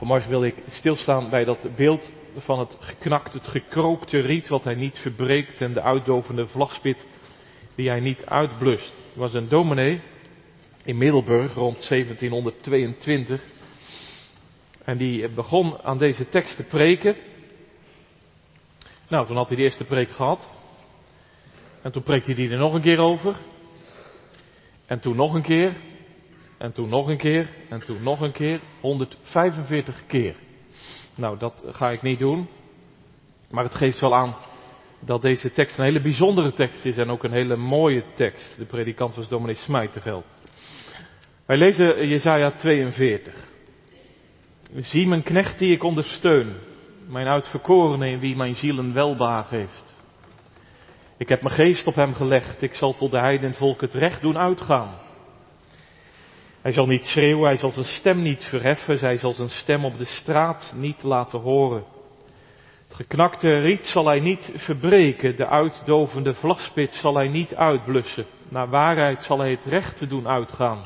Vanmorgen wil ik stilstaan bij dat beeld van het geknakt, het gekrookte riet wat hij niet verbreekt en de uitdovende vlagspit die hij niet uitblust. Er was een dominee in Middelburg rond 1722 en die begon aan deze tekst te preken. Nou, toen had hij de eerste preek gehad. En toen preekte hij er nog een keer over. En toen nog een keer. En toen nog een keer. En toen nog een keer. 145 keer. Nou, dat ga ik niet doen. Maar het geeft wel aan dat deze tekst een hele bijzondere tekst is en ook een hele mooie tekst. De predikant was dominee Smijterveld. Wij lezen Jesaja 42. Zie mijn knecht die ik ondersteun, mijn uitverkorene in wie mijn ziel een welbaag heeft. Ik heb mijn geest op hem gelegd, ik zal tot de heidenvolk het recht doen uitgaan. Hij zal niet schreeuwen, hij zal zijn stem niet verheffen, hij zal zijn stem op de straat niet laten horen. Het geknakte riet zal hij niet verbreken, de uitdovende vlagspit zal hij niet uitblussen. Naar waarheid zal hij het recht doen uitgaan.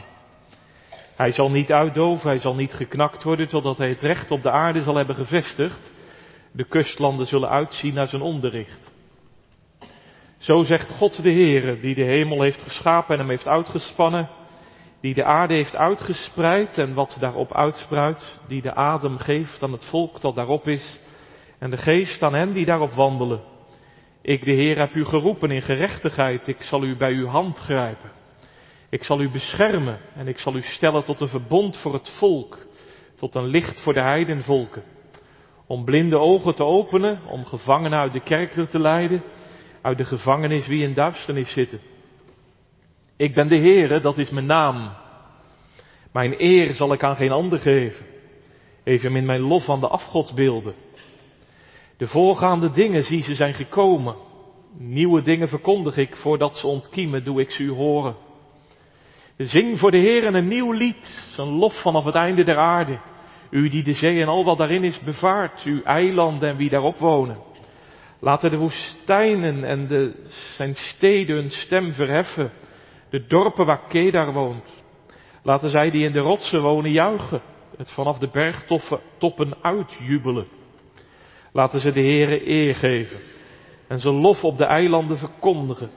Hij zal niet uitdoven, hij zal niet geknakt worden totdat hij het recht op de aarde zal hebben gevestigd. De kustlanden zullen uitzien naar zijn onderricht. Zo zegt God de Heere, die de hemel heeft geschapen en hem heeft uitgespannen, die de aarde heeft uitgespreid en wat daarop uitspruit, die de adem geeft aan het volk dat daarop is, en de geest aan hen die daarop wandelen. Ik, de Heer, heb u geroepen in gerechtigheid, ik zal u bij uw hand grijpen. Ik zal u beschermen en ik zal u stellen tot een verbond voor het volk, tot een licht voor de heidenvolken. Om blinde ogen te openen, om gevangenen uit de kerker te leiden, uit de gevangenis wie in duisternis zitten. Ik ben de Heere, dat is mijn naam. Mijn eer zal ik aan geen ander geven, evenmin mijn lof aan de afgodsbeelden. De voorgaande dingen, zie ze zijn gekomen. Nieuwe dingen verkondig ik, voordat ze ontkiemen, doe ik ze u horen. Zing voor de Heer een nieuw lied, zijn lof vanaf het einde der aarde. U die de zee en al wat daarin is bevaart, uw eilanden en wie daarop wonen. Laten de woestijnen en de, zijn steden hun stem verheffen, de dorpen waar Kedar woont. Laten zij die in de rotsen wonen juichen, het vanaf de bergtoppen uitjubelen. Laten ze de Heere eer geven en zijn lof op de eilanden verkondigen.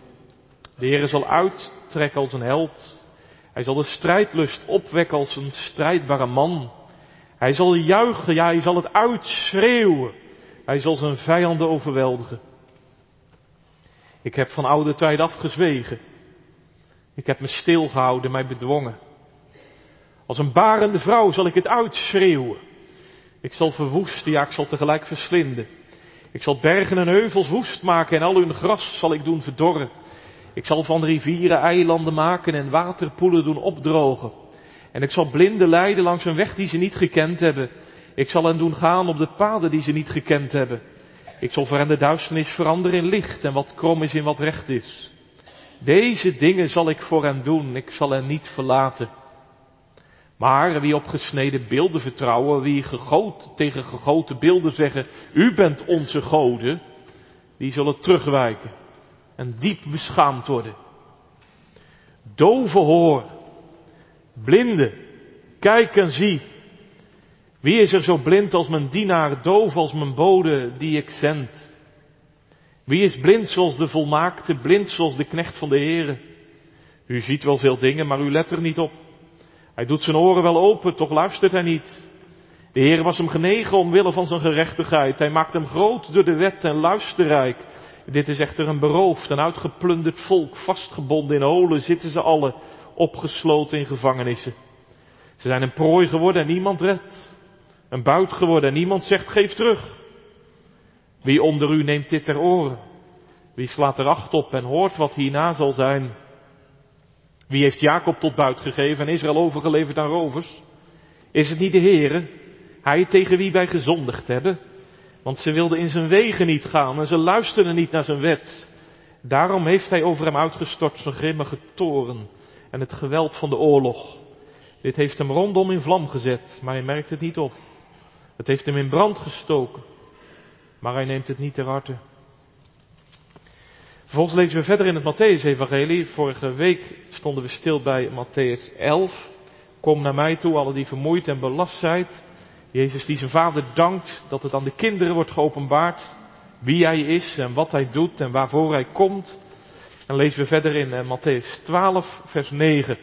De Heere zal uittrekken als een held hij zal de strijdlust opwekken als een strijdbare man. Hij zal juichen, ja, hij zal het uitschreeuwen. Hij zal zijn vijanden overweldigen. Ik heb van oude tijd afgezwegen. Ik heb me stilgehouden, mij bedwongen. Als een barende vrouw zal ik het uitschreeuwen. Ik zal verwoesten, ja, ik zal tegelijk verslinden. Ik zal bergen en heuvels woest maken en al hun gras zal ik doen verdorren. Ik zal van rivieren eilanden maken en waterpoelen doen opdrogen. En ik zal blinden leiden langs een weg die ze niet gekend hebben. Ik zal hen doen gaan op de paden die ze niet gekend hebben. Ik zal voor hen de duisternis veranderen in licht en wat krom is in wat recht is. Deze dingen zal ik voor hen doen, ik zal hen niet verlaten. Maar wie op gesneden beelden vertrouwen, wie gegoten, tegen gegoten beelden zeggen, u bent onze goden, die zullen terugwijken en diep beschaamd worden. Dove hoor, blinde, kijk en zie. Wie is er zo blind als mijn dienaar, doof als mijn bode die ik zend? Wie is blind zoals de volmaakte, blind zoals de knecht van de Heere? U ziet wel veel dingen, maar u let er niet op. Hij doet zijn oren wel open, toch luistert hij niet. De Heer was hem genegen omwille van zijn gerechtigheid. Hij maakt hem groot door de wet en luisterrijk. Dit is echter een beroofd en uitgeplunderd volk, vastgebonden in holen zitten ze alle, opgesloten in gevangenissen. Ze zijn een prooi geworden en niemand redt. Een buit geworden en niemand zegt geef terug. Wie onder u neemt dit ter oren? Wie slaat er acht op en hoort wat hierna zal zijn? Wie heeft Jacob tot buit gegeven en Israël overgeleverd aan rovers? Is het niet de Heere, hij tegen wie wij gezondigd hebben? Want ze wilden in zijn wegen niet gaan en ze luisterden niet naar zijn wet. Daarom heeft hij over hem uitgestort zijn grimmige toren en het geweld van de oorlog. Dit heeft hem rondom in vlam gezet, maar hij merkt het niet op. Het heeft hem in brand gestoken, maar hij neemt het niet ter harte. Vervolgens lezen we verder in het Matthäus-evangelie. Vorige week stonden we stil bij Matthäus 11. Kom naar mij toe, alle die vermoeid en belast zijt Jezus die zijn vader dankt dat het aan de kinderen wordt geopenbaard wie hij is en wat hij doet en waarvoor hij komt. En lezen we verder in uh, Matthäus 12, vers 9.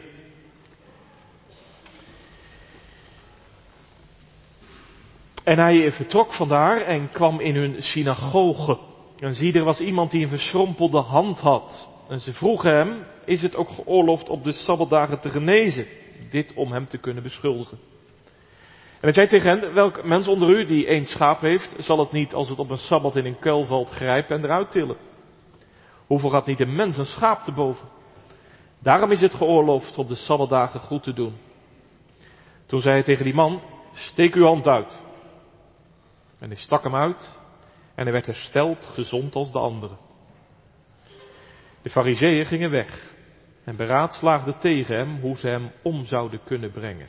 En hij vertrok vandaar en kwam in hun synagoge. En zie, er was iemand die een verschrompelde hand had. En ze vroegen hem, is het ook geoorloofd op de Sabbatdagen te genezen? Dit om hem te kunnen beschuldigen. En hij zei tegen hen, welk mens onder u die één schaap heeft, zal het niet als het op een Sabbat in een kuil valt grijpen en eruit tillen? Hoeveel gaat niet een mens een schaap te boven? Daarom is het geoorloofd op de Sabbatdagen goed te doen. Toen zei hij tegen die man, steek uw hand uit. En hij stak hem uit en hij werd hersteld, gezond als de anderen. De fariseeën gingen weg en beraadslaagden tegen hem hoe ze hem om zouden kunnen brengen.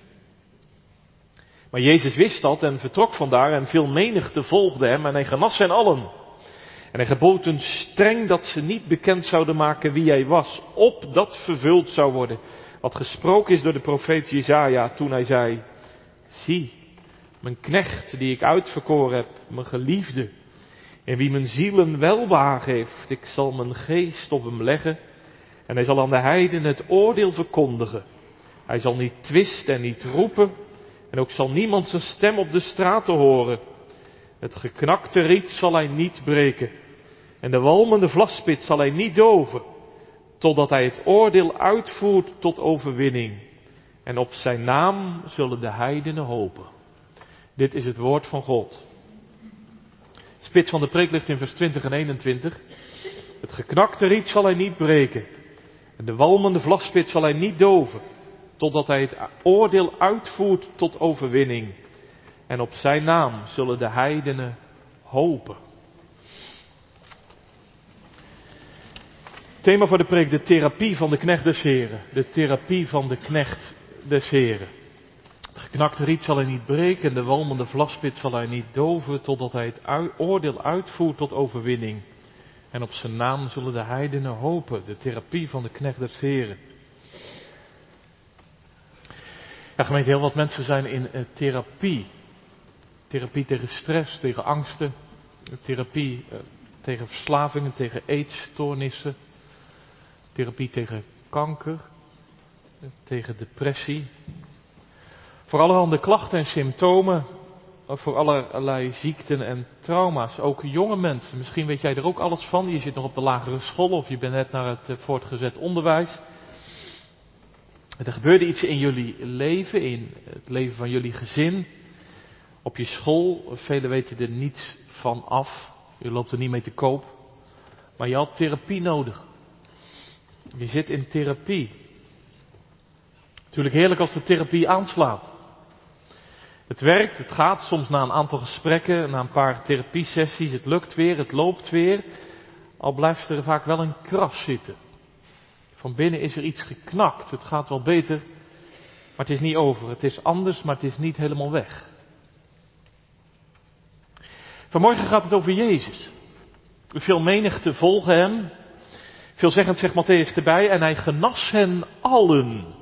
Maar Jezus wist dat en vertrok vandaar en veel menigte volgde hem en hij genas hen allen. En hij gebood hun streng dat ze niet bekend zouden maken wie hij was, opdat vervuld zou worden. Wat gesproken is door de profeet Jezaja toen hij zei, zie, mijn knecht die ik uitverkoren heb, mijn geliefde, en wie mijn zielen welbehagen heeft, ik zal mijn geest op hem leggen en hij zal aan de heiden het oordeel verkondigen. Hij zal niet twisten en niet roepen en ook zal niemand zijn stem op de straten horen. Het geknakte riet zal hij niet breken en de walmende vlaspit zal hij niet doven, totdat hij het oordeel uitvoert tot overwinning. En op zijn naam zullen de heidenen hopen. Dit is het woord van God. Spits van de preek ligt in vers 20 en 21. Het geknakte riet zal hij niet breken. En de walmende vlaspit zal hij niet doven. Totdat hij het oordeel uitvoert tot overwinning. En op zijn naam zullen de heidenen hopen. Thema voor de preek, de therapie van de knecht des heren. De therapie van de knecht des heren. Het geknakte riet zal hij niet breken, de walmende vlaspit zal hij niet doven, totdat hij het oordeel uitvoert tot overwinning. En op zijn naam zullen de heidenen hopen, de therapie van de knecht des heren. Ja, gemeente, heel wat mensen zijn in uh, therapie. Therapie tegen stress, tegen angsten. Therapie uh, tegen verslavingen, tegen eetstoornissen. Therapie tegen kanker. Tegen depressie. Voor allerhande klachten en symptomen. Voor allerlei ziekten en trauma's. Ook jonge mensen. Misschien weet jij er ook alles van. Je zit nog op de lagere school of je bent net naar het eh, voortgezet onderwijs. Er gebeurde iets in jullie leven, in het leven van jullie gezin, op je school. Velen weten er niets van af. Je loopt er niet mee te koop. Maar je had therapie nodig. Je zit in therapie. Natuurlijk heerlijk als de therapie aanslaat. Het werkt, het gaat soms na een aantal gesprekken, na een paar therapiesessies, het lukt weer, het loopt weer. Al blijft er vaak wel een kras zitten. Van binnen is er iets geknakt. Het gaat wel beter, maar het is niet over. Het is anders, maar het is niet helemaal weg. Vanmorgen gaat het over Jezus. Veel menigte volgen hem. Veelzeggend zegt Matthäus erbij. En hij genas hen allen.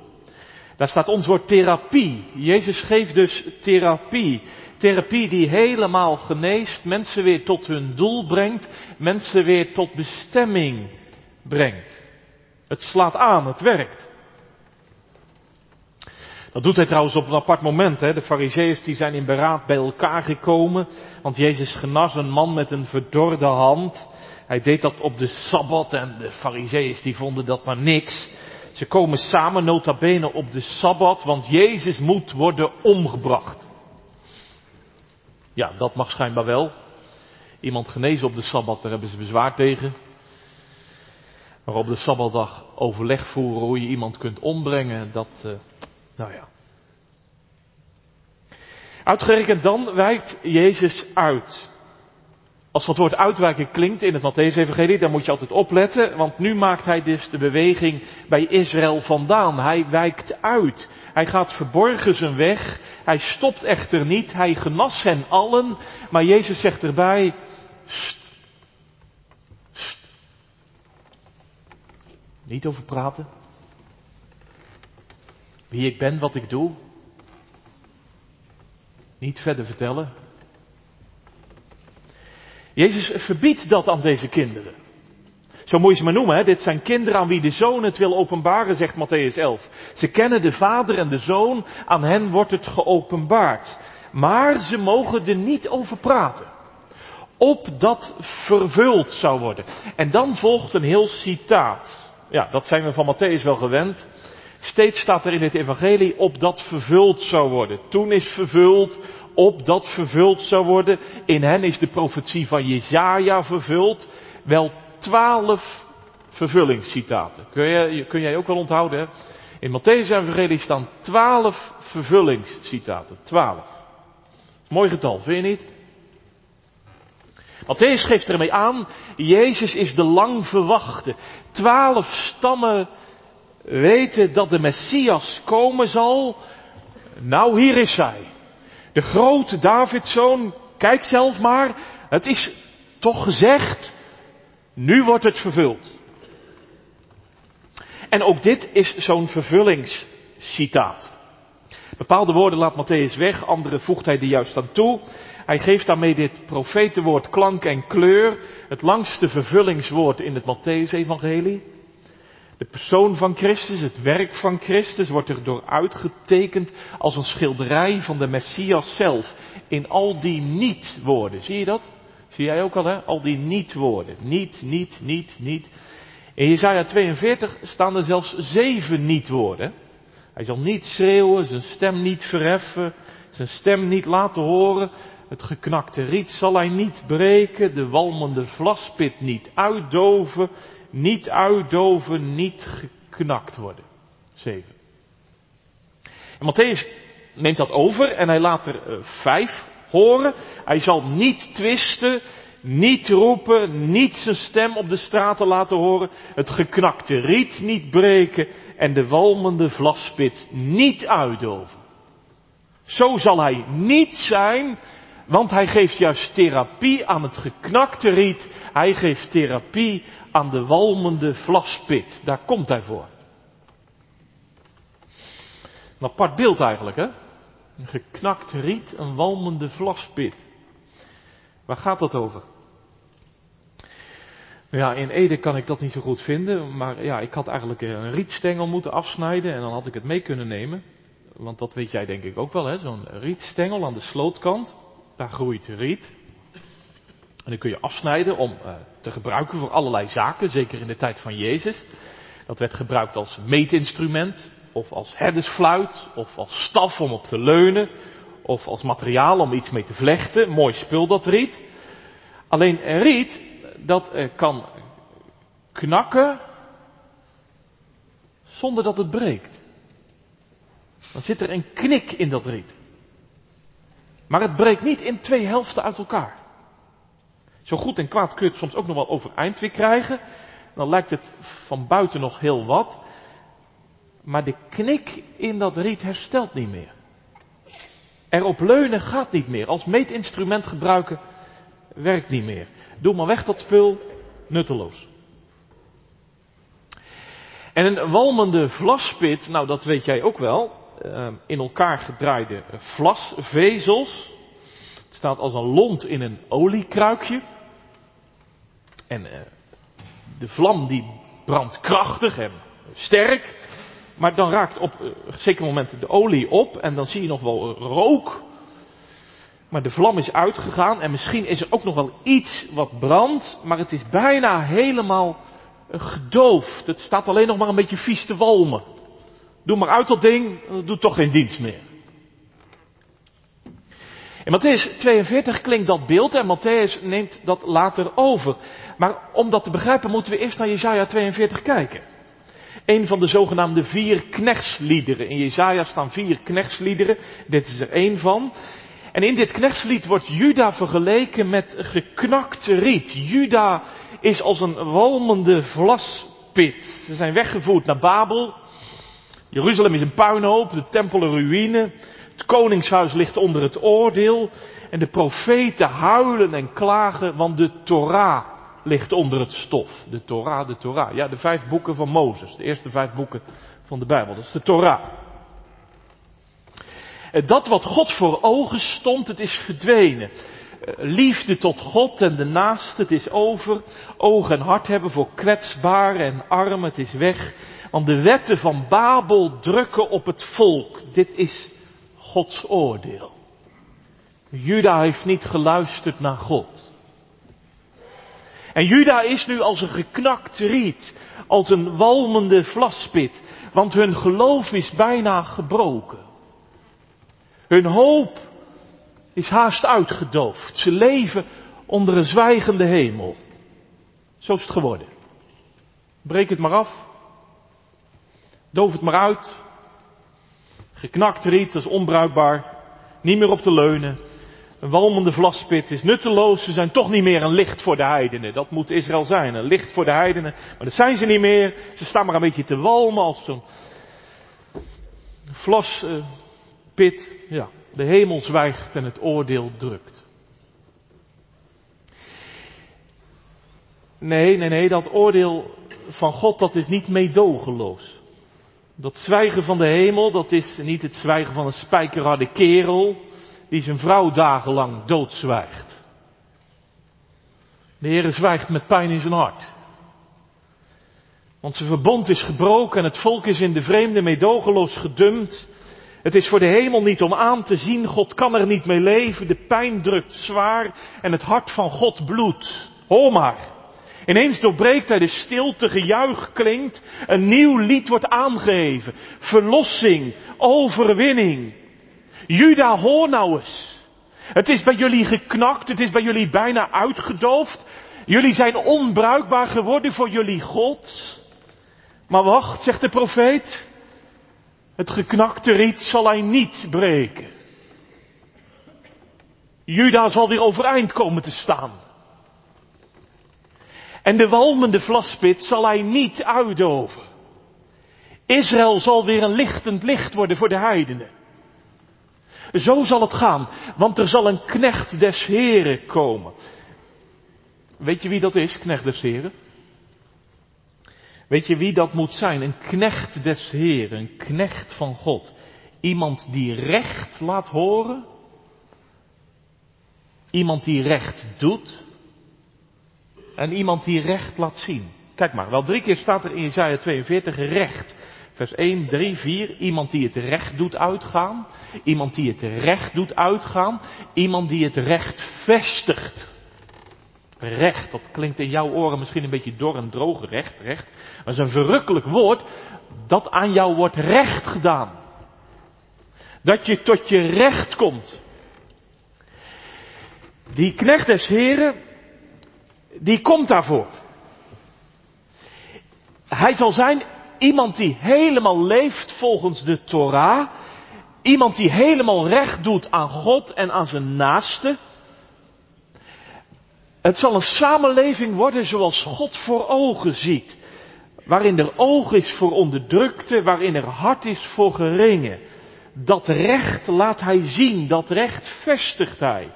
Daar staat ons woord therapie. Jezus geeft dus therapie. Therapie die helemaal geneest, mensen weer tot hun doel brengt, mensen weer tot bestemming brengt. Het slaat aan, het werkt. Dat doet hij trouwens op een apart moment. Hè. De fariseeërs die zijn in beraad bij elkaar gekomen. Want Jezus genas een man met een verdorde hand. Hij deed dat op de Sabbat en de fariseeërs die vonden dat maar niks. Ze komen samen nota bene op de Sabbat, want Jezus moet worden omgebracht. Ja, dat mag schijnbaar wel. Iemand genezen op de Sabbat, daar hebben ze bezwaar tegen. Maar op de Sabbatdag overleg voeren hoe je iemand kunt ombrengen, dat, uh, nou ja. Uitgerekend dan wijkt Jezus uit. Als dat woord uitwijken klinkt in het Matthäus-evangelie, dan moet je altijd opletten, want nu maakt hij dus de beweging bij Israël vandaan. Hij wijkt uit. Hij gaat verborgen zijn weg. Hij stopt echter niet. Hij genas hen allen. Maar Jezus zegt erbij. Niet over praten. Wie ik ben, wat ik doe. Niet verder vertellen. Jezus verbiedt dat aan deze kinderen. Zo moet je ze maar noemen, hè? dit zijn kinderen aan wie de zoon het wil openbaren, zegt Matthäus 11. Ze kennen de vader en de zoon, aan hen wordt het geopenbaard. Maar ze mogen er niet over praten. Opdat vervuld zou worden. En dan volgt een heel citaat. Ja, dat zijn we van Matthäus wel gewend. Steeds staat er in het evangelie op dat vervuld zou worden. Toen is vervuld, op dat vervuld zou worden. In hen is de profetie van Jezaja vervuld. Wel twaalf vervullingscitaten. Kun, je, kun jij ook wel onthouden, hè? In Matthäus evangelie staan twaalf vervullingscitaten. Twaalf. Mooi getal, vind je niet? Matthäus geeft ermee aan, Jezus is de lang verwachte. Twaalf stammen weten dat de Messias komen zal. Nou, hier is zij. De grote Davidzoon, kijk zelf maar, het is toch gezegd, nu wordt het vervuld. En ook dit is zo'n vervullingscitaat. Bepaalde woorden laat Matthäus weg, andere voegt hij er juist aan toe. Hij geeft daarmee dit profetenwoord klank en kleur, het langste vervullingswoord in het Matthäus-evangelie. De persoon van Christus, het werk van Christus, wordt er door uitgetekend als een schilderij van de Messias zelf. In al die niet-woorden. Zie je dat? Zie jij ook al, hè? Al die niet-woorden. Niet, niet, niet, niet. In Jesaja 42 staan er zelfs zeven niet-woorden. Hij zal niet schreeuwen, zijn stem niet verheffen, zijn stem niet laten horen. Het geknakte riet zal hij niet breken, de walmende vlaspit niet uitdoven, niet uitdoven, niet geknakt worden. Zeven. En Matthäus neemt dat over en hij laat er uh, vijf horen. Hij zal niet twisten, niet roepen, niet zijn stem op de straten laten horen, het geknakte riet niet breken en de walmende vlaspit niet uitdoven. Zo zal hij niet zijn, want hij geeft juist therapie aan het geknakte riet, hij geeft therapie aan de walmende vlaspit. Daar komt hij voor. Een apart beeld eigenlijk, hè? Een geknakt riet, een walmende vlaspit. Waar gaat dat over? Ja, in Ede kan ik dat niet zo goed vinden, maar ja, ik had eigenlijk een rietstengel moeten afsnijden en dan had ik het mee kunnen nemen. Want dat weet jij denk ik ook wel, hè? Zo'n rietstengel aan de slootkant, daar groeit riet. En die kun je afsnijden om uh, te gebruiken voor allerlei zaken, zeker in de tijd van Jezus. Dat werd gebruikt als meetinstrument, of als herdersfluit, of als staf om op te leunen, of als materiaal om iets mee te vlechten. Mooi spul dat riet. Alleen riet, dat uh, kan knakken zonder dat het breekt. Dan zit er een knik in dat riet. Maar het breekt niet in twee helften uit elkaar. Zo goed en kwaad kun je het soms ook nog wel overeind weer krijgen. Dan lijkt het van buiten nog heel wat. Maar de knik in dat riet herstelt niet meer. Erop leunen gaat niet meer. Als meetinstrument gebruiken werkt niet meer. Doe maar weg dat spul, nutteloos. En een walmende vlaspit, nou dat weet jij ook wel, eh, in elkaar gedraaide vlasvezels. Het staat als een lont in een oliekruikje. En uh, de vlam die brandt krachtig en sterk. Maar dan raakt op uh, zeker moment de olie op en dan zie je nog wel rook. Maar de vlam is uitgegaan en misschien is er ook nog wel iets wat brandt, maar het is bijna helemaal gedoofd. Het staat alleen nog maar een beetje vies te walmen. Doe maar uit dat ding, dat doet toch geen dienst meer. In Matthäus 42 klinkt dat beeld en Matthäus neemt dat later over. Maar om dat te begrijpen moeten we eerst naar Jesaja 42 kijken. Een van de zogenaamde vier knechtsliederen. In Jesaja staan vier knechtsliederen. Dit is er één van. En in dit knechtslied wordt Juda vergeleken met geknakt riet. Juda is als een walmende vlaspit. Ze zijn weggevoerd naar Babel. Jeruzalem is een puinhoop, de tempel een ruïne. Het koningshuis ligt onder het oordeel. En de profeten huilen en klagen, want de Torah ligt onder het stof. De Torah, de Torah. Ja, de vijf boeken van Mozes. De eerste vijf boeken van de Bijbel. Dat is de Torah. Dat wat God voor ogen stond, het is verdwenen. Liefde tot God en de naaste, het is over. Oog en hart hebben voor kwetsbaren en armen, het is weg. Want de wetten van Babel drukken op het volk. Dit is Gods oordeel. Juda heeft niet geluisterd naar God. En Juda is nu als een geknakt riet, als een walmende vlaspit, want hun geloof is bijna gebroken. Hun hoop is haast uitgedoofd. Ze leven onder een zwijgende hemel. Zo is het geworden. Breek het maar af. Doof het maar uit. Geknakt riet, dat is onbruikbaar. Niet meer op te leunen. Een walmende vlaspit is nutteloos. Ze zijn toch niet meer een licht voor de heidenen. Dat moet Israël zijn. Een licht voor de heidenen. Maar dat zijn ze niet meer. Ze staan maar een beetje te walmen als zo'n vlaspit. Ja, de hemel zwijgt en het oordeel drukt. Nee, nee, nee, dat oordeel van God, dat is niet meedogenloos. Dat zwijgen van de hemel, dat is niet het zwijgen van een spijkerharde kerel die zijn vrouw dagenlang doodzwijgt. De Heer zwijgt met pijn in zijn hart. Want zijn verbond is gebroken en het volk is in de vreemde meedogenloos gedumpt. Het is voor de hemel niet om aan te zien, God kan er niet mee leven, de pijn drukt zwaar en het hart van God bloedt. Hoor maar. Ineens doorbreekt hij de stilte, gejuich klinkt, een nieuw lied wordt aangeheven. Verlossing, overwinning. Juda, hoor nou eens. Het is bij jullie geknakt, het is bij jullie bijna uitgedoofd. Jullie zijn onbruikbaar geworden voor jullie God. Maar wacht, zegt de profeet. Het geknakte riet zal hij niet breken. Juda zal weer overeind komen te staan. En de walmende vlaspit zal hij niet uitdoven. Israël zal weer een lichtend licht worden voor de heidenen. Zo zal het gaan, want er zal een knecht des Heren komen. Weet je wie dat is, knecht des Heren? Weet je wie dat moet zijn? Een knecht des Heren, een knecht van God. Iemand die recht laat horen. Iemand die recht doet. En iemand die recht laat zien. Kijk maar, wel drie keer staat er in Isaiah 42 recht. Vers 1, 3, 4. Iemand die het recht doet uitgaan. Iemand die het recht doet uitgaan. Iemand die het recht vestigt. Recht, dat klinkt in jouw oren misschien een beetje dor en droog. Recht, recht. Dat is een verrukkelijk woord dat aan jou wordt recht gedaan. Dat je tot je recht komt. Die knecht des heren, die komt daarvoor. Hij zal zijn iemand die helemaal leeft volgens de Torah. Iemand die helemaal recht doet aan God en aan zijn naaste. Het zal een samenleving worden zoals God voor ogen ziet. Waarin er oog is voor onderdrukte, waarin er hart is voor geringen. Dat recht laat hij zien, dat recht vestigt hij.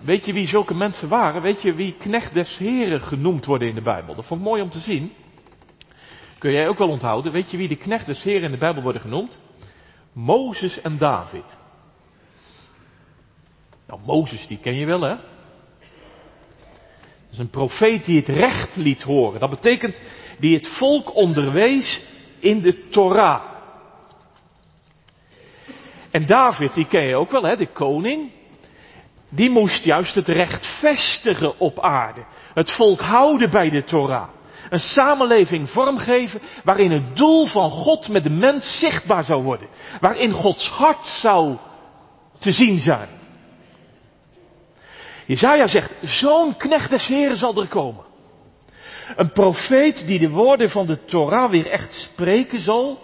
Weet je wie zulke mensen waren? Weet je wie knecht des heren genoemd worden in de Bijbel? Dat vond ik mooi om te zien. Kun jij ook wel onthouden. Weet je wie de knecht des heren in de Bijbel worden genoemd? Mozes en David. Nou, Mozes, die ken je wel, hè? Dat is een profeet die het recht liet horen. Dat betekent die het volk onderwees in de Torah. En David, die ken je ook wel, hè, de koning. Die moest juist het recht vestigen op aarde. Het volk houden bij de Torah. Een samenleving vormgeven waarin het doel van God met de mens zichtbaar zou worden. Waarin Gods hart zou te zien zijn. Jezaja zegt, zo'n knecht des Heren zal er komen. Een profeet die de woorden van de Torah weer echt spreken zal.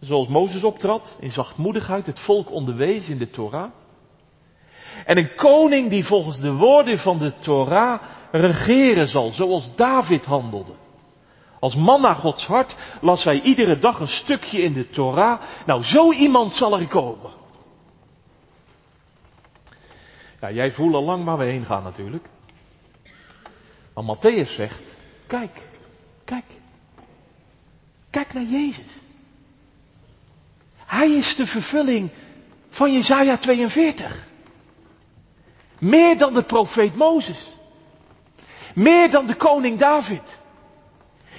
Zoals Mozes optrad, in zachtmoedigheid het volk onderwees in de Torah. En een koning die volgens de woorden van de Torah regeren zal, zoals David handelde. Als man naar Gods hart las hij iedere dag een stukje in de Torah. Nou, zo iemand zal er komen. Ja, jij voelt al lang waar we heen gaan natuurlijk. Maar Matthäus zegt, kijk, kijk. Kijk naar Jezus. Hij is de vervulling van Jezaja 42. Meer dan de profeet Mozes. Meer dan de koning David.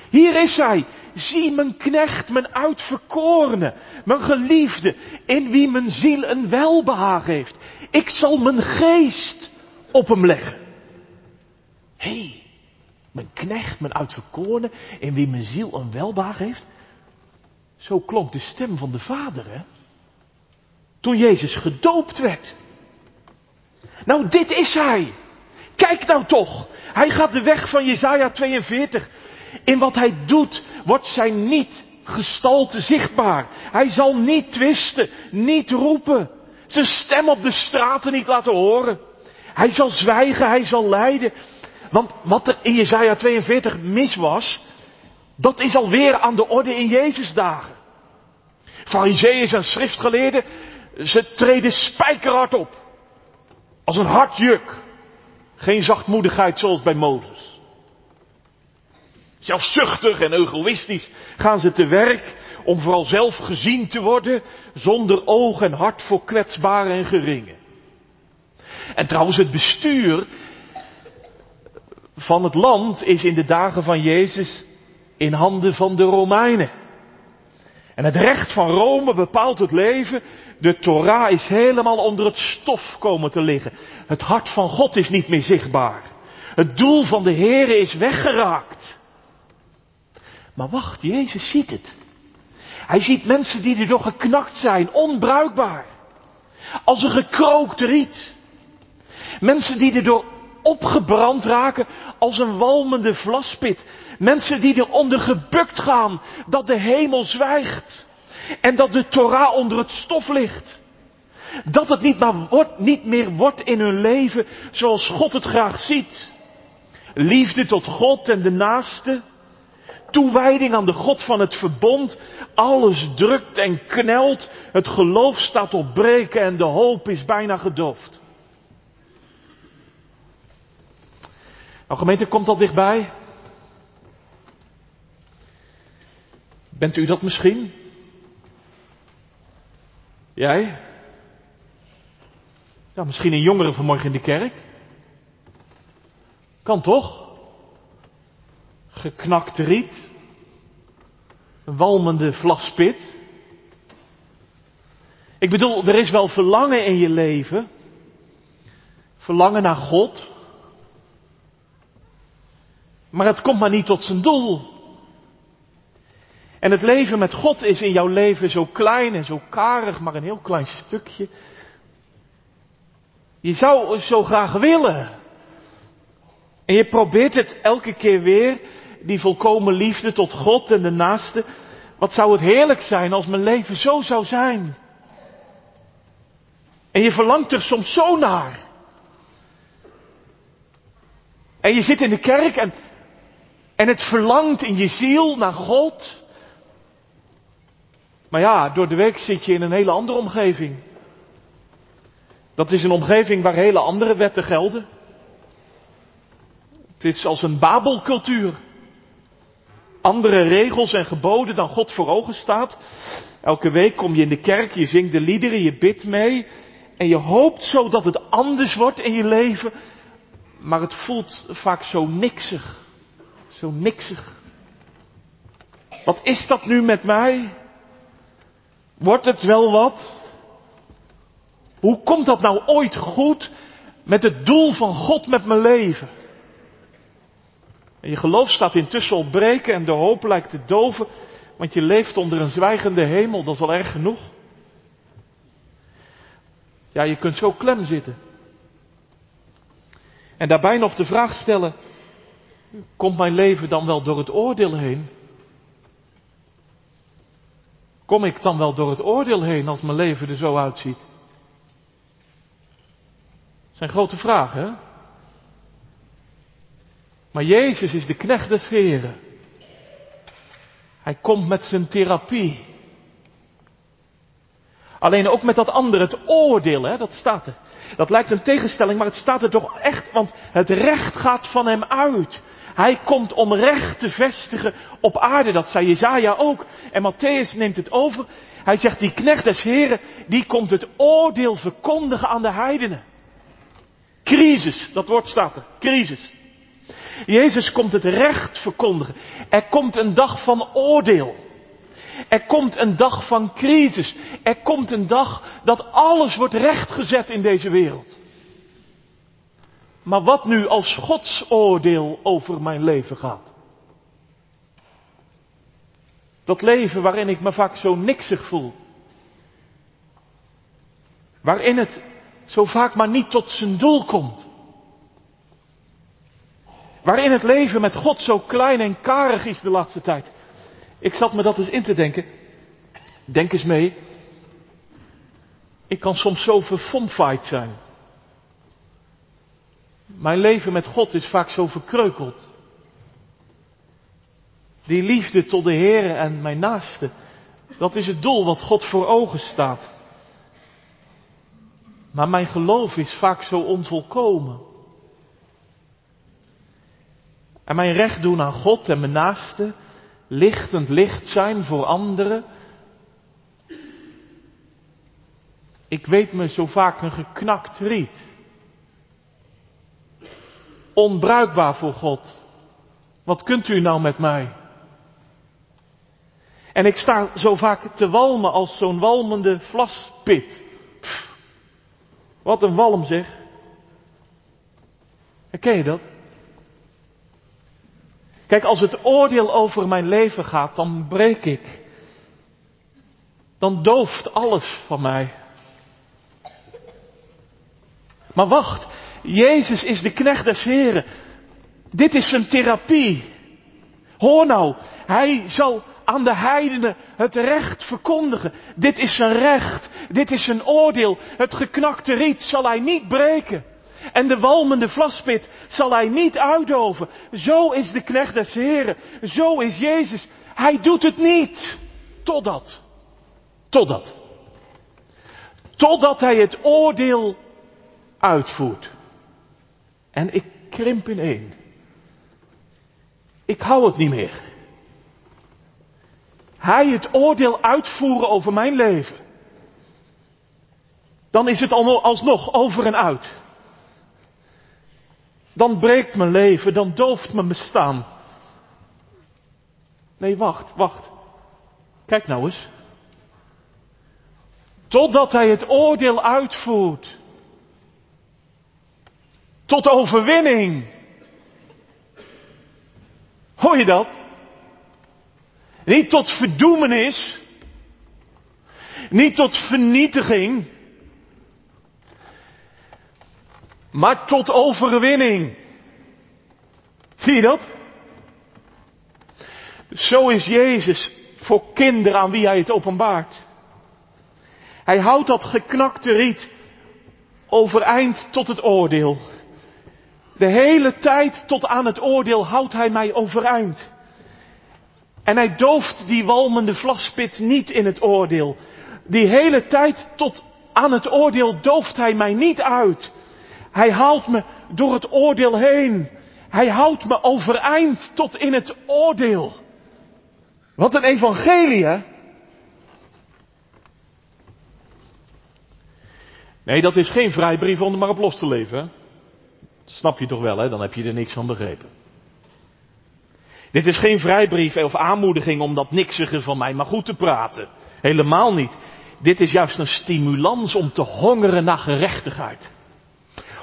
Hier is hij. Zie mijn knecht, mijn uitverkorene, mijn geliefde, in wie mijn ziel een welbehagen heeft. Ik zal mijn geest op hem leggen. Hé, hey, mijn knecht, mijn uitverkorene, in wie mijn ziel een welbehagen heeft. Zo klonk de stem van de Vader, hè? Toen Jezus gedoopt werd. Nou, dit is hij. Kijk nou toch. Hij gaat de weg van Jesaja 42. In wat hij doet wordt zijn niet gestalte zichtbaar. Hij zal niet twisten, niet roepen. Zijn stem op de straten niet laten horen. Hij zal zwijgen, hij zal lijden. Want wat er in Jesaja 42 mis was, dat is alweer aan de orde in Jezus dagen. Fariseeën en schriftgeleerden, ze treden spijkerhard op. Als een hard juk. Geen zachtmoedigheid zoals bij Mozes. Zelfzuchtig en egoïstisch gaan ze te werk om vooral zelf gezien te worden, zonder oog en hart voor kwetsbaren en geringen. En trouwens, het bestuur van het land is in de dagen van Jezus in handen van de Romeinen. En het recht van Rome bepaalt het leven. De Torah is helemaal onder het stof komen te liggen. Het hart van God is niet meer zichtbaar. Het doel van de Here is weggeraakt. Maar wacht, Jezus ziet het. Hij ziet mensen die er nog geknakt zijn, onbruikbaar. Als een gekrookt riet. Mensen die er door opgebrand raken als een walmende vlaspit. Mensen die eronder gebukt gaan dat de hemel zwijgt. En dat de Torah onder het stof ligt. Dat het niet, maar wordt, niet meer wordt in hun leven zoals God het graag ziet. Liefde tot God en de naaste. Toewijding aan de God van het verbond. Alles drukt en knelt. Het geloof staat op breken en de hoop is bijna gedoofd. Nou gemeente, komt dat dichtbij? Bent u dat misschien? Jij? Ja, misschien een jongere vanmorgen in de kerk. Kan toch? Geknakt riet. Een walmende vlaspit. Ik bedoel, er is wel verlangen in je leven. Verlangen naar God. Maar het komt maar niet tot zijn doel. En het leven met God is in jouw leven zo klein en zo karig, maar een heel klein stukje. Je zou zo graag willen. En je probeert het elke keer weer, die volkomen liefde tot God en de naaste. Wat zou het heerlijk zijn als mijn leven zo zou zijn. En je verlangt er soms zo naar. En je zit in de kerk en en het verlangt in je ziel naar God. Maar ja, door de week zit je in een hele andere omgeving. Dat is een omgeving waar hele andere wetten gelden. Het is als een Babelcultuur. Andere regels en geboden dan God voor ogen staat. Elke week kom je in de kerk, je zingt de liederen, je bidt mee. En je hoopt zo dat het anders wordt in je leven. Maar het voelt vaak zo niksig. Zo niksig. Wat is dat nu met mij? Wordt het wel wat? Hoe komt dat nou ooit goed met het doel van God met mijn leven? En je geloof staat intussen op breken en de hoop lijkt te doven, want je leeft onder een zwijgende hemel, dat is al erg genoeg. Ja, je kunt zo klem zitten. En daarbij nog de vraag stellen, Komt mijn leven dan wel door het oordeel heen? Kom ik dan wel door het oordeel heen als mijn leven er zo uitziet? Zijn grote vragen, hè? Maar Jezus is de knecht des Heren. Hij komt met zijn therapie. Alleen ook met dat andere, het oordeel, hè, dat staat er. Dat lijkt een tegenstelling, maar het staat er toch echt, want het recht gaat van hem uit. Hij komt om recht te vestigen op aarde. Dat zei Jezaja ook. En Matthäus neemt het over. Hij zegt, die knecht des Heren, die komt het oordeel verkondigen aan de heidenen. Crisis, dat woord staat er. Crisis. Jezus komt het recht verkondigen. Er komt een dag van oordeel. Er komt een dag van crisis. Er komt een dag dat alles wordt rechtgezet in deze wereld. Maar wat nu als Gods oordeel over mijn leven gaat? Dat leven waarin ik me vaak zo niksig voel. Waarin het zo vaak maar niet tot zijn doel komt. Waarin het leven met God zo klein en karig is de laatste tijd. Ik zat me dat eens in te denken. Denk eens mee. Ik kan soms zo verfomfight zijn. Mijn leven met God is vaak zo verkreukeld. Die liefde tot de Heer en mijn naaste, dat is het doel wat God voor ogen staat. Maar mijn geloof is vaak zo onvolkomen. En mijn recht doen aan God en mijn naaste, lichtend licht zijn voor anderen. Ik weet me zo vaak een geknakt riet. Onbruikbaar voor God. Wat kunt u nou met mij? En ik sta zo vaak te walmen als zo'n walmende vlaspit. Wat een walm zeg. Herken je dat? Kijk, als het oordeel over mijn leven gaat, dan breek ik. Dan dooft alles van mij. Maar wacht, Jezus is de knecht des Heren. Dit is zijn therapie. Hoor nou, hij zal aan de heidenen het recht verkondigen. Dit is zijn recht, dit is zijn oordeel. Het geknakte riet zal hij niet breken. En de walmende vlaspit zal hij niet uitdoven. Zo is de knecht des Heren. Zo is Jezus. Hij doet het niet. Totdat. Totdat. Totdat hij het oordeel uitvoert. En ik krimp in één. Ik hou het niet meer. Hij het oordeel uitvoeren over mijn leven. Dan is het alsnog over en uit. Dan breekt mijn leven, dan dooft mijn bestaan. Nee, wacht, wacht. Kijk nou eens. Totdat hij het oordeel uitvoert. Tot overwinning. Hoor je dat? Niet tot verdoemenis. Niet tot vernietiging. Maar tot overwinning. Zie je dat? Zo is Jezus voor kinderen aan wie hij het openbaart. Hij houdt dat geknakte riet overeind tot het oordeel. De hele tijd tot aan het oordeel houdt hij mij overeind. En hij dooft die walmende vlaspit niet in het oordeel. Die hele tijd tot aan het oordeel dooft hij mij niet uit. Hij haalt me door het oordeel heen. Hij houdt me overeind tot in het oordeel. Wat een evangelie, hè? Nee, dat is geen vrijbrief om er maar op los te leven. Snap je toch wel, hè? Dan heb je er niks van begrepen. Dit is geen vrijbrief of aanmoediging om dat niksige van mij maar goed te praten. Helemaal niet. Dit is juist een stimulans om te hongeren naar gerechtigheid.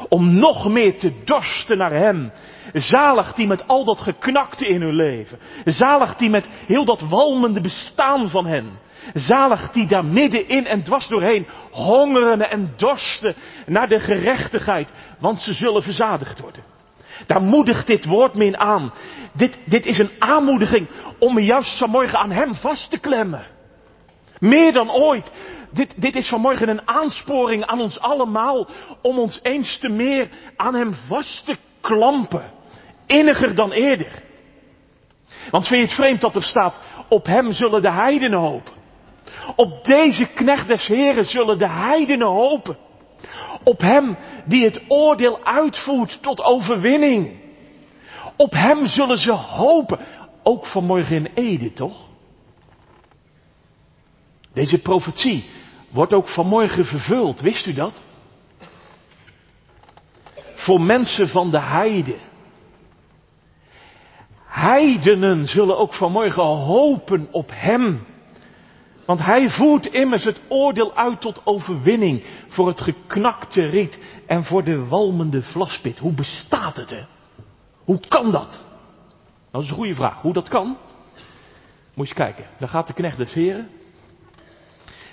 Om nog meer te dorsten naar Hem. Zalig die met al dat geknakte in hun leven. Zalig die met heel dat walmende bestaan van hen. Zalig die daar middenin en dwars doorheen hongeren en dorsten naar de gerechtigheid. Want ze zullen verzadigd worden. Daar moedigt dit woord me aan. Dit, dit is een aanmoediging om me juist vanmorgen aan Hem vast te klemmen. Meer dan ooit. Dit, dit is vanmorgen een aansporing aan ons allemaal om ons eens te meer aan Hem vast te klampen. Inniger dan eerder. Want vind je het vreemd dat er staat, op Hem zullen de heidenen hopen. Op deze knecht des Heren zullen de heidenen hopen. Op Hem die het oordeel uitvoert tot overwinning. Op hem zullen ze hopen. Ook vanmorgen in Ede, toch? Deze profetie wordt ook vanmorgen vervuld, wist u dat? Voor mensen van de heide. Heidenen zullen ook vanmorgen hopen op Hem. Want Hij voert immers het oordeel uit tot overwinning voor het geknakte riet en voor de walmende vlaspit. Hoe bestaat het, hè? Hoe kan dat? Dat is een goede vraag. Hoe dat kan? Moet je eens kijken. Daar gaat de knecht des heren.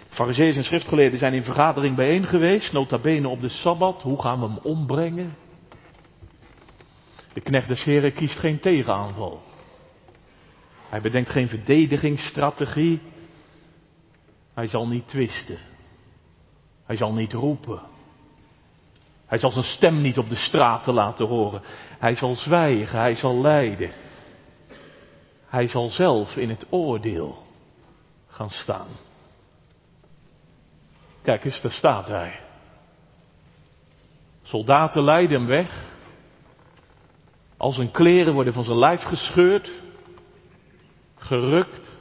Farizeeën en schriftgeleerden zijn in vergadering bijeen geweest, nota bene op de Sabbat. Hoe gaan we hem ombrengen? De knecht des heren kiest geen tegenaanval. Hij bedenkt geen verdedigingsstrategie. Hij zal niet twisten. Hij zal niet roepen. Hij zal zijn stem niet op de straten laten horen. Hij zal zwijgen, hij zal lijden. Hij zal zelf in het oordeel gaan staan. Kijk eens, daar staat hij. Soldaten leiden hem weg. Al zijn kleren worden van zijn lijf gescheurd, gerukt.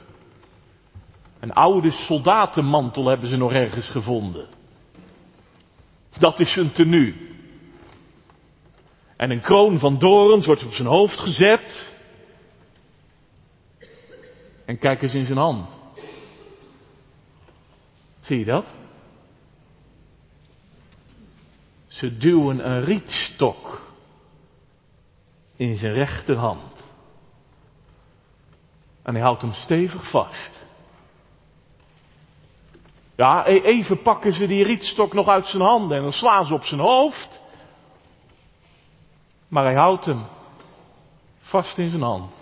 Een oude soldatenmantel hebben ze nog ergens gevonden. Dat is een tenue. En een kroon van dorens wordt op zijn hoofd gezet. En kijk eens in zijn hand. Zie je dat? Ze duwen een rietstok in zijn rechterhand. En hij houdt hem stevig vast. Ja, e- even pakken ze die rietstok nog uit zijn handen en dan slaan ze op zijn hoofd. Maar hij houdt hem vast in zijn hand.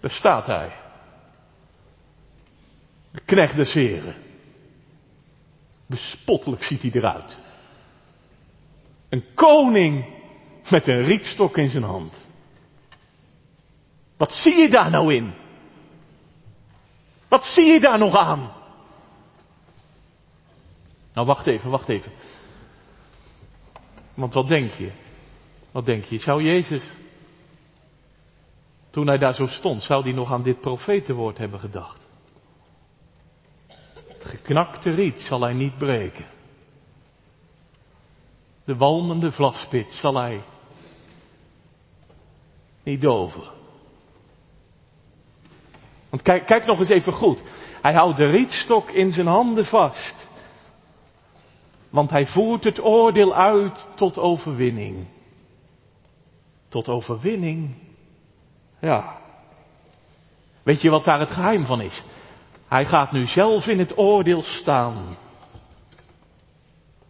Daar staat hij. De knecht des heren. Bespottelijk ziet hij eruit. Een koning met een rietstok in zijn hand. Wat zie je daar nou in? Wat zie je daar nog aan? Nou, wacht even, wacht even. Want wat denk je? Wat denk je? Zou Jezus, toen hij daar zo stond, zou hij nog aan dit profetenwoord hebben gedacht? Het geknakte riet zal hij niet breken. De walmende vlaspit zal hij niet doven. Kijk, kijk nog eens even goed. Hij houdt de rietstok in zijn handen vast. Want hij voert het oordeel uit tot overwinning. Tot overwinning. Ja. Weet je wat daar het geheim van is? Hij gaat nu zelf in het oordeel staan.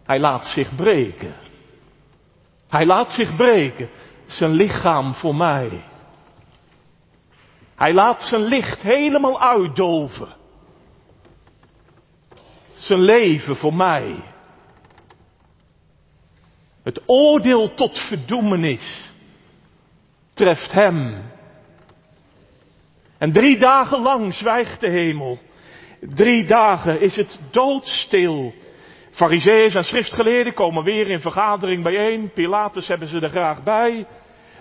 Hij laat zich breken. Hij laat zich breken. Zijn lichaam voor mij. Hij laat zijn licht helemaal uitdoven. Zijn leven voor mij. Het oordeel tot verdoemenis treft hem. En drie dagen lang zwijgt de hemel. Drie dagen is het doodstil. Farizeeën en schriftgeleerden komen weer in vergadering bijeen. Pilatus hebben ze er graag bij.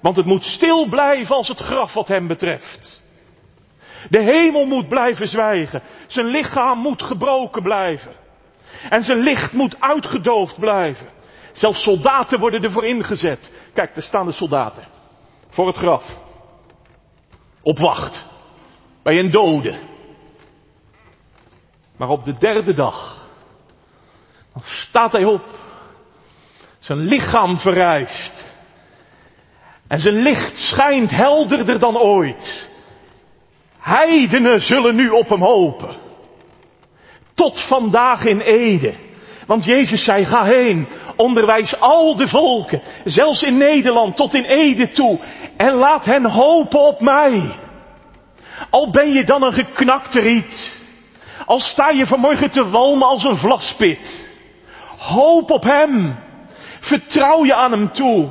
Want het moet stil blijven als het graf wat hem betreft. De hemel moet blijven zwijgen. Zijn lichaam moet gebroken blijven. En zijn licht moet uitgedoofd blijven. Zelfs soldaten worden ervoor ingezet. Kijk, daar staan de soldaten. Voor het graf. Op wacht. Bij een dode. Maar op de derde dag. Dan staat hij op. Zijn lichaam verrijst. En zijn licht schijnt helderder dan ooit. Heidenen zullen nu op hem hopen. Tot vandaag in Ede. Want Jezus zei, ga heen, onderwijs al de volken, zelfs in Nederland tot in Ede toe, en laat hen hopen op mij. Al ben je dan een geknakte riet, al sta je vanmorgen te walmen als een vlaspit, hoop op hem, vertrouw je aan hem toe.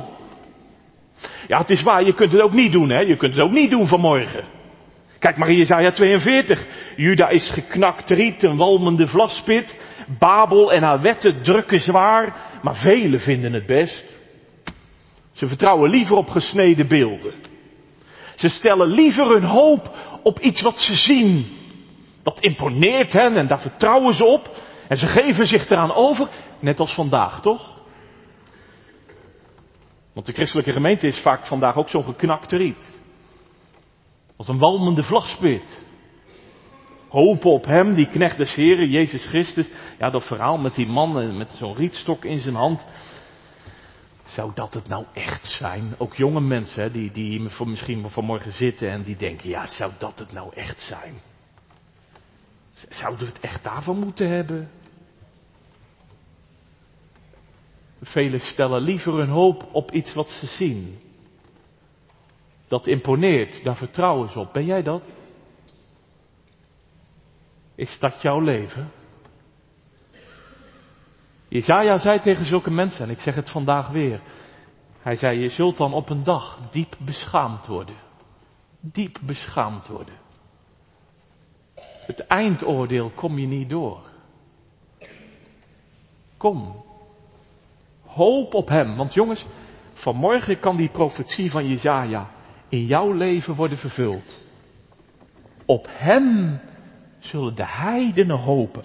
Ja, het is waar, je kunt het ook niet doen, hè? Je kunt het ook niet doen vanmorgen. Kijk maar Jezaja 42. Juda is geknakt riet, een walmende vlaspit. Babel en haar wetten drukken zwaar, maar velen vinden het best. Ze vertrouwen liever op gesneden beelden. Ze stellen liever hun hoop op iets wat ze zien. Dat imponeert hen en daar vertrouwen ze op. En ze geven zich eraan over, net als vandaag, toch? Want de christelijke gemeente is vaak vandaag ook zo'n geknakte riet. Als een walmende vlagspit. Hopen op hem, die knecht des Heren, Jezus Christus. Ja, dat verhaal met die man met zo'n rietstok in zijn hand. Zou dat het nou echt zijn? Ook jonge mensen hè, die, die misschien vanmorgen zitten en die denken, ja, zou dat het nou echt zijn? Zouden we het echt daarvan moeten hebben? Velen stellen liever hun hoop op iets wat ze zien. Dat imponeert, daar vertrouwen ze op. Ben jij dat? Is dat jouw leven? Jezaja zei tegen zulke mensen, en ik zeg het vandaag weer. Hij zei, je zult dan op een dag diep beschaamd worden. Diep beschaamd worden. Het eindoordeel kom je niet door. Kom. Hoop op hem. Want jongens, vanmorgen kan die profetie van Jezaja in jouw leven worden vervuld. Op hem zullen de heidenen hopen.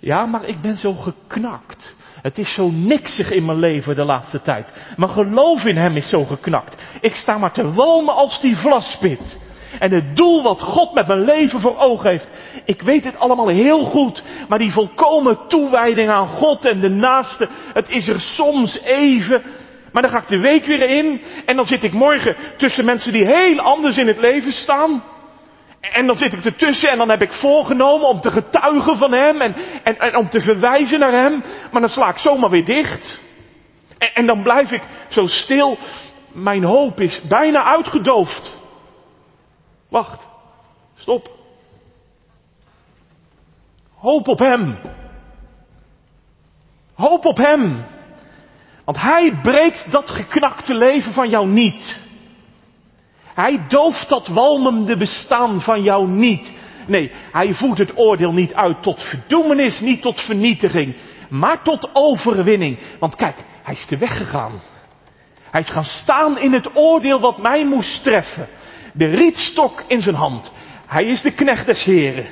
Ja, maar ik ben zo geknakt. Het is zo niksig in mijn leven de laatste tijd. Mijn geloof in hem is zo geknakt. Ik sta maar te walmen als die vlaspit. En het doel wat God met mijn leven voor ogen heeft. Ik weet het allemaal heel goed. Maar die volkomen toewijding aan God en de naaste. Het is er soms even. Maar dan ga ik de week weer in. En dan zit ik morgen tussen mensen die heel anders in het leven staan. En dan zit ik ertussen en dan heb ik voorgenomen om te getuigen van hem en, en, en om te verwijzen naar hem. Maar dan sla ik zomaar weer dicht. En, en dan blijf ik zo stil. Mijn hoop is bijna uitgedoofd. Wacht. Stop. Hoop op hem. Hoop op hem. Want hij breekt dat geknakte leven van jou niet. Hij dooft dat walmende bestaan van jou niet. Nee, hij voert het oordeel niet uit tot verdoemenis, niet tot vernietiging, maar tot overwinning. Want kijk, hij is de weg gegaan. Hij is gaan staan in het oordeel wat mij moest treffen. De rietstok in zijn hand. Hij is de knecht des Heren.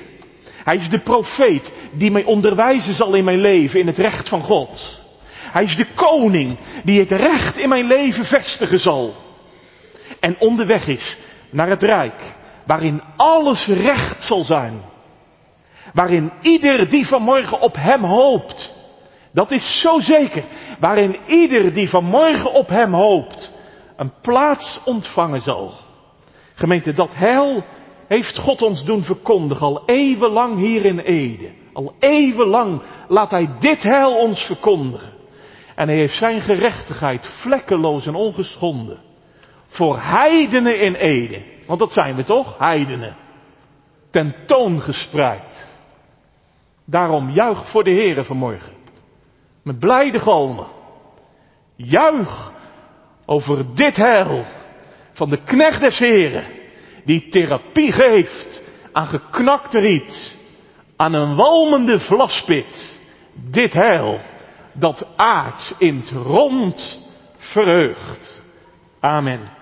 Hij is de profeet die mij onderwijzen zal in mijn leven, in het recht van God. Hij is de koning die het recht in mijn leven vestigen zal en onderweg is naar het rijk, waarin alles recht zal zijn. Waarin ieder die vanmorgen op hem hoopt, dat is zo zeker, waarin ieder die vanmorgen op hem hoopt, een plaats ontvangen zal. Gemeente, dat heil heeft God ons doen verkondigen, al eeuwenlang hier in Ede. Al eeuwenlang laat hij dit heil ons verkondigen. En hij heeft zijn gerechtigheid vlekkeloos en ongeschonden voor heidenen in Ede. Want dat zijn we toch, heidenen. Tentoongespreid. Daarom juich voor de Heren vanmorgen. Met blijde galmen. Juich over dit heil van de knecht des Heren. Die therapie geeft aan geknakte riet. Aan een walmende vlaspit. Dit heil dat aards in het rond verheugt. Amen.